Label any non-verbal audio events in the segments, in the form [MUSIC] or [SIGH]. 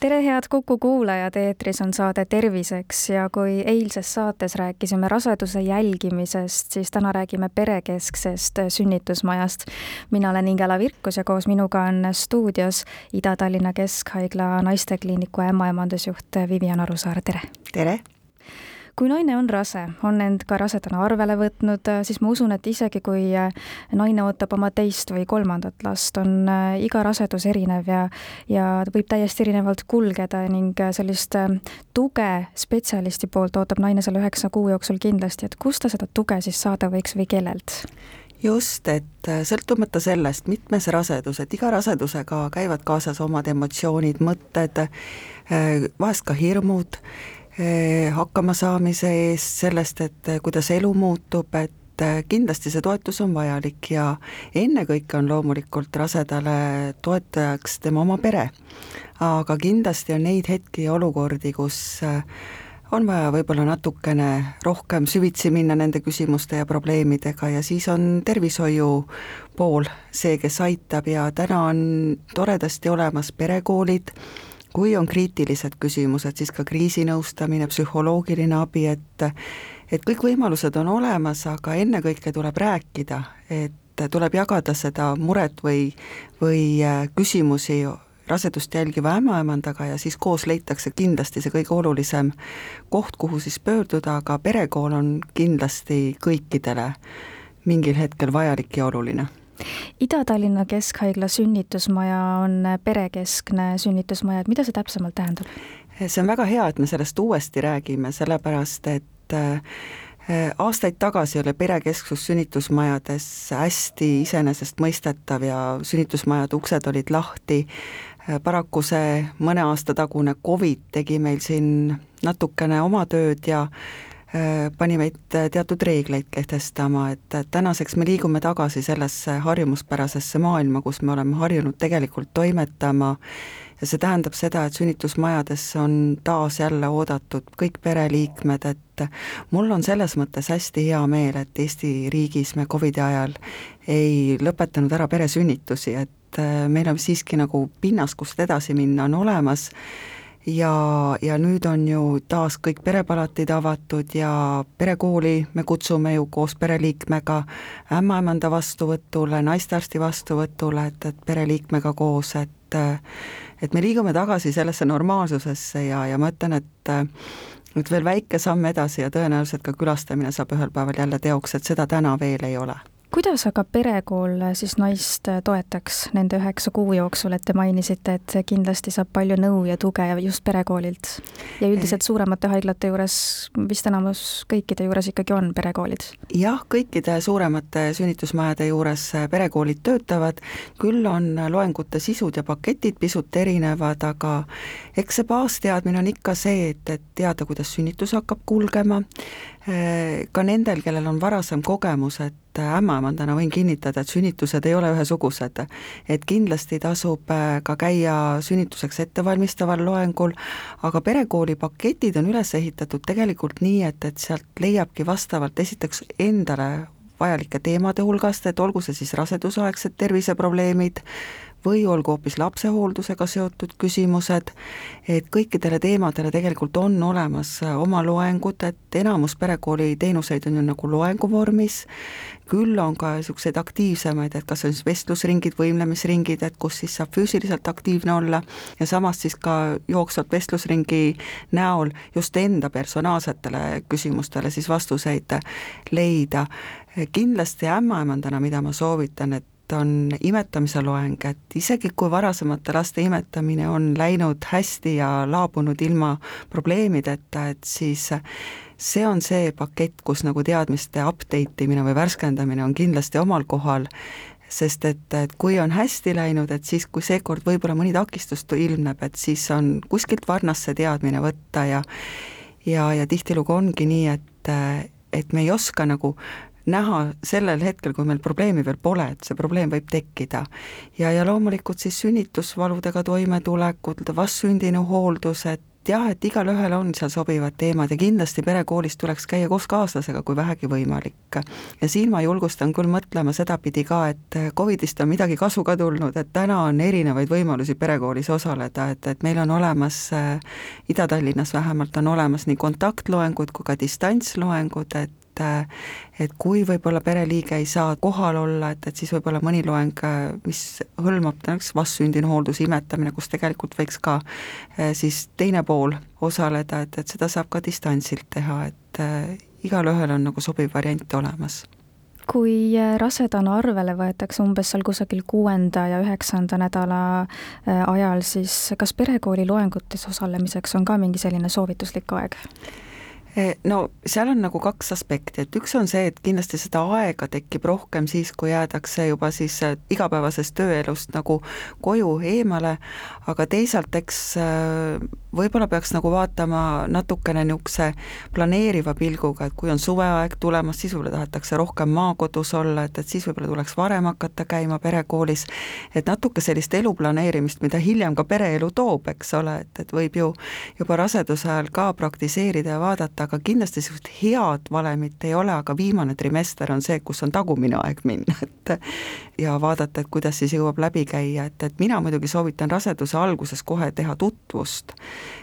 tere, head Kuku kuulajad, eetris on saade Terviseks ja kui eilses saates rääkisime raseduse jälgimisest, siis täna räägime perekesksest sünnitusmajast. mina olen Ingela Virkus ja koos minuga on stuudios Ida-Tallinna Keskhaigla naistekliiniku ämmaemandusjuht Vivian Arusaar, tere! tere! Kui naine on rase, on end ka rasedana arvele võtnud, siis ma usun, et isegi kui äh, naine ootab oma teist või kolmandat last, on äh, iga rasedus erinev ja ja võib täiesti erinevalt kulgeda ning äh, sellist tuge spetsialisti poolt ootab naine selle üheksa kuu jooksul kindlasti, et kust ta seda tuge siis saada võiks või kellelt? just, et sõltumata sellest, mitmes rasedus, et iga rasedusega käivad kaasas omad emotsioonid, mõtted, vahest ka hirmud hakkamasaamise eest, sellest, et eh, kuidas elu muutub, et eh, kindlasti see toetus on vajalik ja ennekõike on loomulikult rasedale toetajaks tema oma pere. aga kindlasti on neid hetki ja olukordi, kus on vaja võib-olla natukene rohkem süvitsi minna nende küsimuste ja probleemidega ja siis on tervishoiu pool see, kes aitab ja täna on toredasti olemas perekoolid, kui on kriitilised küsimused, siis ka kriisinõustamine, psühholoogiline abi, et et kõik võimalused on olemas, aga ennekõike tuleb rääkida, et tuleb jagada seda muret või, või äh, küsimusi rasedust jälgiva ämmaemandaga ja siis koos leitakse kindlasti see kõige olulisem koht, kuhu siis pöörduda, aga perekool on kindlasti kõikidele mingil hetkel vajalik ja oluline Ida-Tallinna Keskhaigla sünnitusmaja on perekeskne sünnitusmaja, et mida see täpsemalt tähendab? see on väga hea, et me sellest uuesti räägime, sellepärast et äh, aastaid tagasi oli perekesksus sünnitusmajades hästi iseenesestmõistetav ja sünnitusmajade uksed olid lahti, paraku see mõne aasta tagune Covid tegi meil siin natukene oma tööd ja Äh, pani meid äh, teatud reegleid kehtestama, et tänaseks me liigume tagasi sellesse harjumuspärasesse maailma, kus me oleme harjunud tegelikult toimetama. Ja see tähendab seda, et sünnitusmajades on taas jälle oodatud kõik pereliikmed, et mul on selles mõttes hästi hea meel, et Eesti riigis me Covidi ajal ei lõpetanud ära peresünnitusi, et äh, meil on siiski nagu pinnas, kust edasi minna, on olemas ja, ja nüüd on ju taas kõik perepalatid avatud ja perekooli me kutsume ju koos pereliikmega ämmaemanda vastuvõtule, naistearsti vastuvõtule, et, et pereliikmega koos, et et me liigume tagasi sellesse normaalsusesse ja, ja ma ütlen, et nüüd veel väike samm edasi ja tõenäoliselt ka külastamine saab ühel päeval jälle teoks, et seda täna veel ei ole kuidas aga perekool siis naist toetaks nende üheksa kuu jooksul, et te mainisite, et kindlasti saab palju nõu ja tuge just perekoolilt? ja üldiselt suuremate haiglate juures, vist enamus kõikide juures ikkagi on perekoolid? jah, kõikide suuremate sünnitusmajade juures perekoolid töötavad, küll on loengute sisud ja paketid pisut erinevad, aga eks see baasteadmine on ikka see, et, et teada, kuidas sünnitus hakkab kulgema, ka nendel, kellel on varasem kogemus, et ämmaemandana võin kinnitada, et sünnitused ei ole ühesugused. et kindlasti tasub äh, ka käia sünnituseks ettevalmistaval loengul, aga perekooli paketid on üles ehitatud tegelikult nii, et, et sealt leiabki vastavalt esiteks endale vajalike teemade hulgast, et olgu see siis rasedusaegsed terviseprobleemid, või olgu hoopis lapsehooldusega seotud küsimused, et kõikidele teemadele tegelikult on olemas oma loengud, et enamus perekooli teenuseid on ju nagu loengu vormis, küll on ka niisuguseid aktiivsemaid, et kas on siis vestlusringid, võimlemisringid, et kus siis saab füüsiliselt aktiivne olla ja samas siis ka jooksvalt vestlusringi näol just enda personaalsetele küsimustele siis vastuseid leida. kindlasti ämmaemandana, mida ma soovitan, et on imetamise loeng, et isegi kui varasemate laste imetamine on läinud hästi ja laabunud ilma probleemideta, et siis see on see pakett, kus nagu teadmiste update imine või värskendamine on kindlasti omal kohal, sest et, et kui on hästi läinud, et siis, kui seekord võib-olla mõni takistus ilmneb, et siis on kuskilt varnast see teadmine võtta ja ja, ja tihtilugu ongi nii, et et me ei oska nagu näha sellel hetkel, kui meil probleemi veel pole, et see probleem võib tekkida. ja, ja loomulikult siis sünnitusvaludega toimetulekud, vastsündinu hooldused, jah, et igalühel on seal sobivad teemad ja kindlasti perekoolis tuleks käia koos kaaslasega, kui vähegi võimalik. ja siin ma julgustan küll mõtlema sedapidi ka, et Covidist on midagi kasu ka tulnud, et täna on erinevaid võimalusi perekoolis osaleda, et, et meil on olemas äh,, Ida-Tallinnas vähemalt on olemas nii kontaktloengud kui ka distantsloengud, et et et kui võib-olla pereliige ei saa kohal olla, et, et siis võib-olla mõni loeng, mis hõlmab näiteks vastsündinu hoolduse imetamine, kus tegelikult võiks ka eh, siis teine pool osaleda, et, et seda saab ka distantsilt teha, et äh, igalühel on nagu sobiv variant olemas kui eh, rasedana arvele võetakse umbes seal kusagil kuuenda ja üheksanda nädala ajal, siis kas perekooli loengutes osalemiseks on ka mingi selline soovituslik aeg? Eh, no seal on nagu kaks aspekti, et üks on see, et kindlasti seda aega tekib rohkem siis, kui jäädakse juba siis eh, igapäevasest tööelust nagu koju eemale, aga teisalt eks eh, võib-olla peaks nagu vaatama natukene niisuguse planeeriva pilguga, et kui on suveaeg tulemas, siis võib-olla tahetakse rohkem maakodus olla, et, et siis võib-olla tuleks varem hakata käima perekoolis, et natuke sellist elu planeerimist, mida hiljem ka pereelu toob, eks ole, et, et võib ju juba raseduse ajal ka praktiseerida ja vaadata, aga kindlasti niisugust head valemit ei ole, aga viimane trimester on see, kus on tagumine aeg minna, [LAUGHS] et ja vaadata, et kuidas siis jõuab läbi käia, et, et mina muidugi soovitan raseduse alguses kohe teha tutvust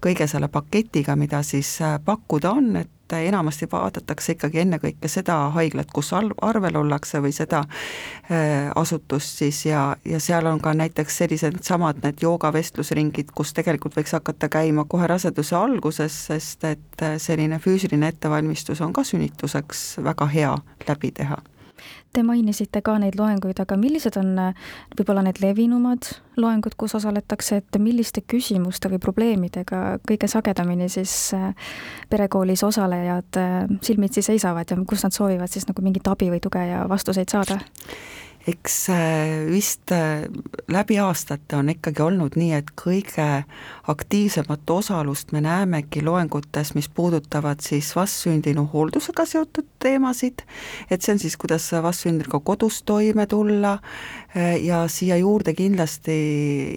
kõige selle paketiga, mida siis äh, pakkuda on, et et enamasti vaadatakse ikkagi ennekõike seda haiglat, kus al-, arvel ollakse või seda äh, asutust siis ja, ja seal on ka näiteks sellised samad need joogavestlusringid, kus tegelikult võiks hakata käima kohe raseduse alguses, sest et äh, selline füüsiline ettevalmistus on ka sünnituseks väga hea läbi teha Te mainisite ka neid loenguid, aga millised on äh, võib-olla need levinumad loengud, kus osaletakse, et milliste küsimuste või probleemidega kõige sagedamini siis äh, perekoolis osalejad äh, silmitsi seisavad ja kus nad soovivad siis nagu mingit abi või tuge ja vastuseid saada? Eks äh, vist äh, läbi aastate on ikkagi olnud nii, et kõige aktiivsemat osalust me näemegi loengutes, mis puudutavad siis vastsündinu hooldusega seotud teemasid, et see on siis, kuidas vastsündinuga kodus toime tulla äh, ja siia juurde kindlasti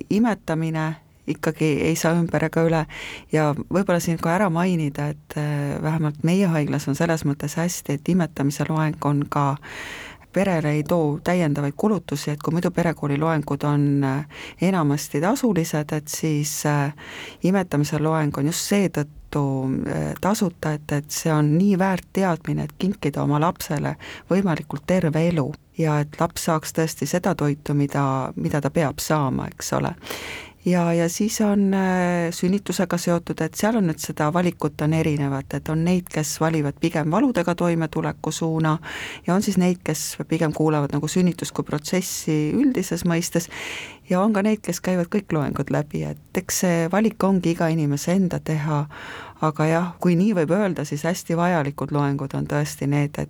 imetamine ikkagi ei saa ümber ega üle. Ja võib-olla siin ka ära mainida, et vähemalt meie haiglas on selles mõttes hästi, et imetamise loeng on ka perele ei too täiendavaid kulutusi, et kui muidu perekooli loengud on äh, enamasti tasulised, et siis äh, imetamise loeng on just seetõttu äh, tasuta, et, et see on nii väärt teadmine, et kinkida oma lapsele võimalikult terve elu ja et laps saaks tõesti seda toitu, mida, mida ta peab saama, eks ole ja, ja siis on äh, sünnitusega seotud, et seal on nüüd seda valikut on erinevat, et on neid, kes valivad pigem valudega toimetuleku suuna ja on siis neid, kes pigem kuulavad nagu sünnitust kui protsessi üldises mõistes ja on ka neid, kes käivad kõik loengud läbi, et eks see valik ongi iga inimese enda teha, aga jah, kui nii võib öelda, siis hästi vajalikud loengud on tõesti need, et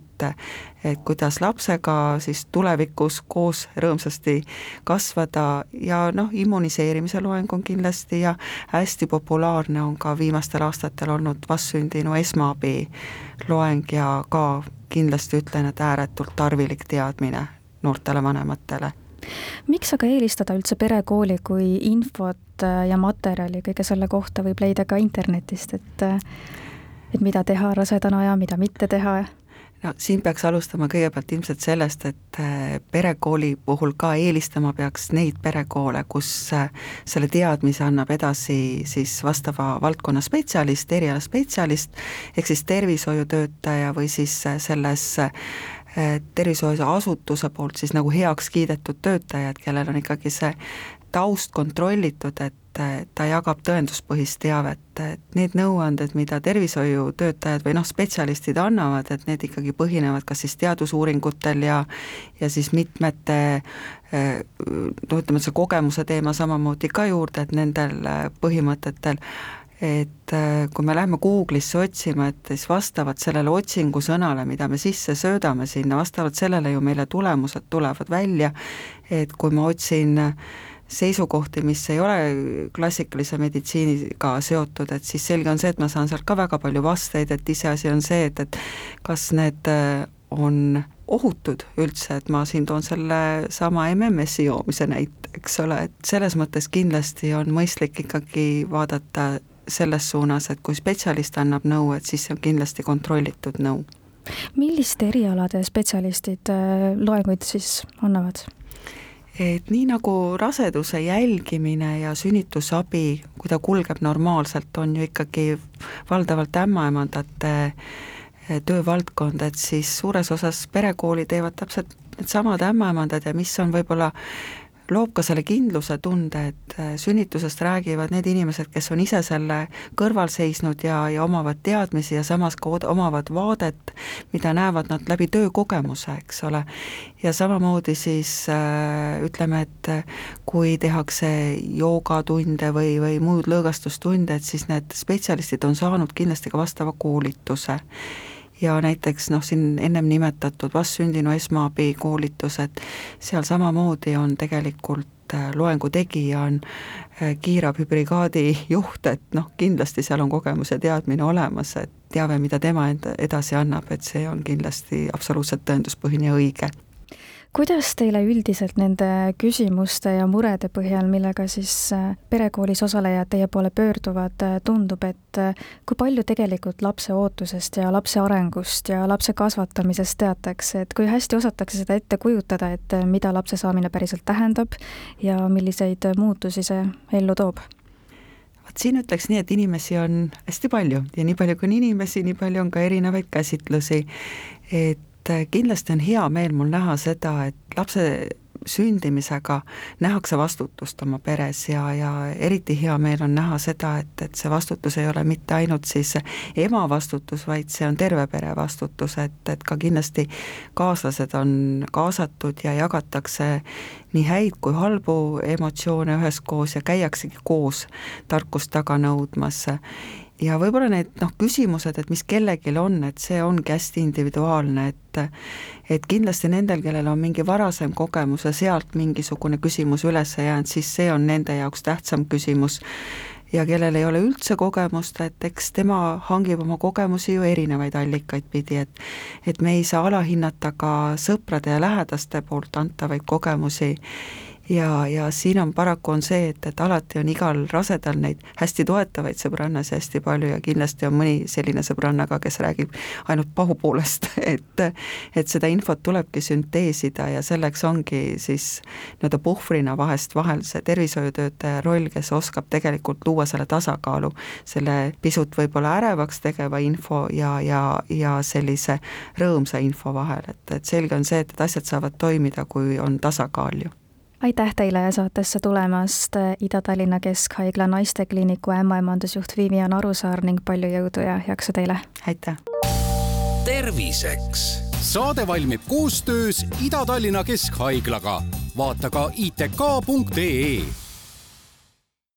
et kuidas lapsega siis tulevikus koos rõõmsasti kasvada. Ja noh, immuniseerimise loeng on kindlasti ja hästi populaarne on ka viimastel aastatel olnud vastsündinu esmaabi loeng ja ka kindlasti ütlen, et ääretult tarvilik teadmine noortele vanematele miks aga eelistada üldse perekooli, kui infot äh, ja materjali kõige selle kohta võib leida ka internetist, et äh, et mida teha rasedana ja mida mitte teha? no siin peaks alustama kõigepealt ilmselt sellest, et äh, perekooli puhul ka eelistama peaks neid perekoole, kus selle teadmise annab edasi siis vastava valdkonna spetsialist, erialaspetsialist, ehk siis tervishoiutöötaja või siis selles tervishoiuasutuse poolt siis nagu heaks kiidetud töötajad, kellel on ikkagi see taust kontrollitud, et ta jagab tõenduspõhist teavet, et need nõuanded, mida tervishoiutöötajad või noh, spetsialistid annavad, et need ikkagi põhinevad kas siis teadusuuringutel ja ja siis mitmete noh, ütleme, see kogemuse teema samamoodi ka juurde, et nendel põhimõtetel et äh, kui me läheme Google'isse otsima, et siis vastavalt sellele otsingusõnale, mida me sisse söödame sinna, vastavalt sellele ju meile tulemused tulevad välja, et kui ma otsin seisukohti, mis ei ole klassikalise meditsiiniga seotud, et siis selge on see, et ma saan sealt ka väga palju vasteid, et iseasi on see, et, et kas need äh, on ohutud üldse, et ma siin toon selle sama MMS-i joomise näite, eks ole, et selles mõttes kindlasti on mõistlik ikkagi vaadata selles suunas, et kui spetsialist annab nõu, et siis see on kindlasti kontrollitud nõu. milliste erialade spetsialistid äh, loenguid siis annavad? et nii nagu raseduse jälgimine ja sünnitusabi, kui ta kulgeb normaalselt, on ju ikkagi valdavalt ämmaemandate eh, töövaldkond, et siis suures osas perekooli teevad täpselt needsamad ämmaemandad ja mis on võib-olla loob ka selle kindluse tunde, et äh, sünnitusest räägivad need inimesed, kes on ise selle kõrval seisnud ja, ja omavad teadmisi ja samas ka omavad vaadet, mida näevad nad läbi töökogemuse, eks ole. ja samamoodi siis äh, ütleme, et äh, kui tehakse joogatunde või, või muud lõõgastustunde, et siis need spetsialistid on saanud kindlasti ka vastava koolituse ja näiteks noh, siin ennem nimetatud vastsündinu esmaabi koolitused, seal samamoodi on tegelikult äh, loengu tegija on äh, kiirabibrigaadi juht, et noh, kindlasti seal on kogemus ja teadmine olemas, et teave, mida tema enda edasi annab, et see on kindlasti absoluutselt tõenduspõhine ja õige kuidas teile üldiselt nende küsimuste ja murede põhjal, millega siis äh, perekoolis osalejad teie poole pöörduvad, äh, tundub, et äh, kui palju tegelikult lapse ootusest ja lapse arengust ja lapse kasvatamisest teatakse, et kui hästi osatakse seda ette kujutada, et mida lapse saamine päriselt tähendab ja milliseid muutusi see ellu toob? vot siin ütleks nii, et inimesi on hästi palju ja nii palju kui on inimesi, nii palju on ka erinevaid käsitlusi, et et kindlasti on hea meel mul näha seda, et lapse sündimisega nähakse vastutust oma peres ja, ja eriti hea meel on näha seda, et, et see vastutus ei ole mitte ainult siis ema vastutus, vaid see on terve pere vastutus, et, et ka kindlasti kaaslased on kaasatud ja jagatakse nii häid kui halbu emotsioone üheskoos ja käiaksegi koos tarkust taga nõudmas ja võib-olla need noh, küsimused, et mis kellelgi on, et see ongi hästi individuaalne, et et kindlasti nendel, kellel on mingi varasem kogemus ja sealt mingisugune küsimus üles jäänud, siis see on nende jaoks tähtsam küsimus. Ja kellel ei ole üldse kogemust, et eks tema hangib oma kogemusi ju erinevaid allikaid pidi, et et me ei saa alahinnata ka sõprade ja lähedaste poolt antavaid kogemusi ja, ja siin on paraku on see, et, et alati on igal rasedal neid hästi toetavaid sõbrannasi hästi palju ja kindlasti on mõni selline sõbranna ka, kes räägib ainult pahupoolest, [LAUGHS] et et seda infot tulebki sünteesida ja selleks ongi siis nii-öelda puhvrina vahest vahel see tervishoiutöötaja roll, kes oskab tegelikult luua selle tasakaalu, selle pisut võib-olla ärevaks tegeva info ja, ja, ja sellise rõõmsa info vahel, et, et selge on see, et, et asjad saavad toimida, kui on tasakaal ju aitäh teile saatesse tulemast, Ida-Tallinna Keskhaigla naistekliiniku ämmaemandusjuht Vivian Arusaar ning palju jõudu ja jaksu teile! aitäh! terviseks! saade valmib koostöös Ida-Tallinna Keskhaiglaga. vaata ka itk.ee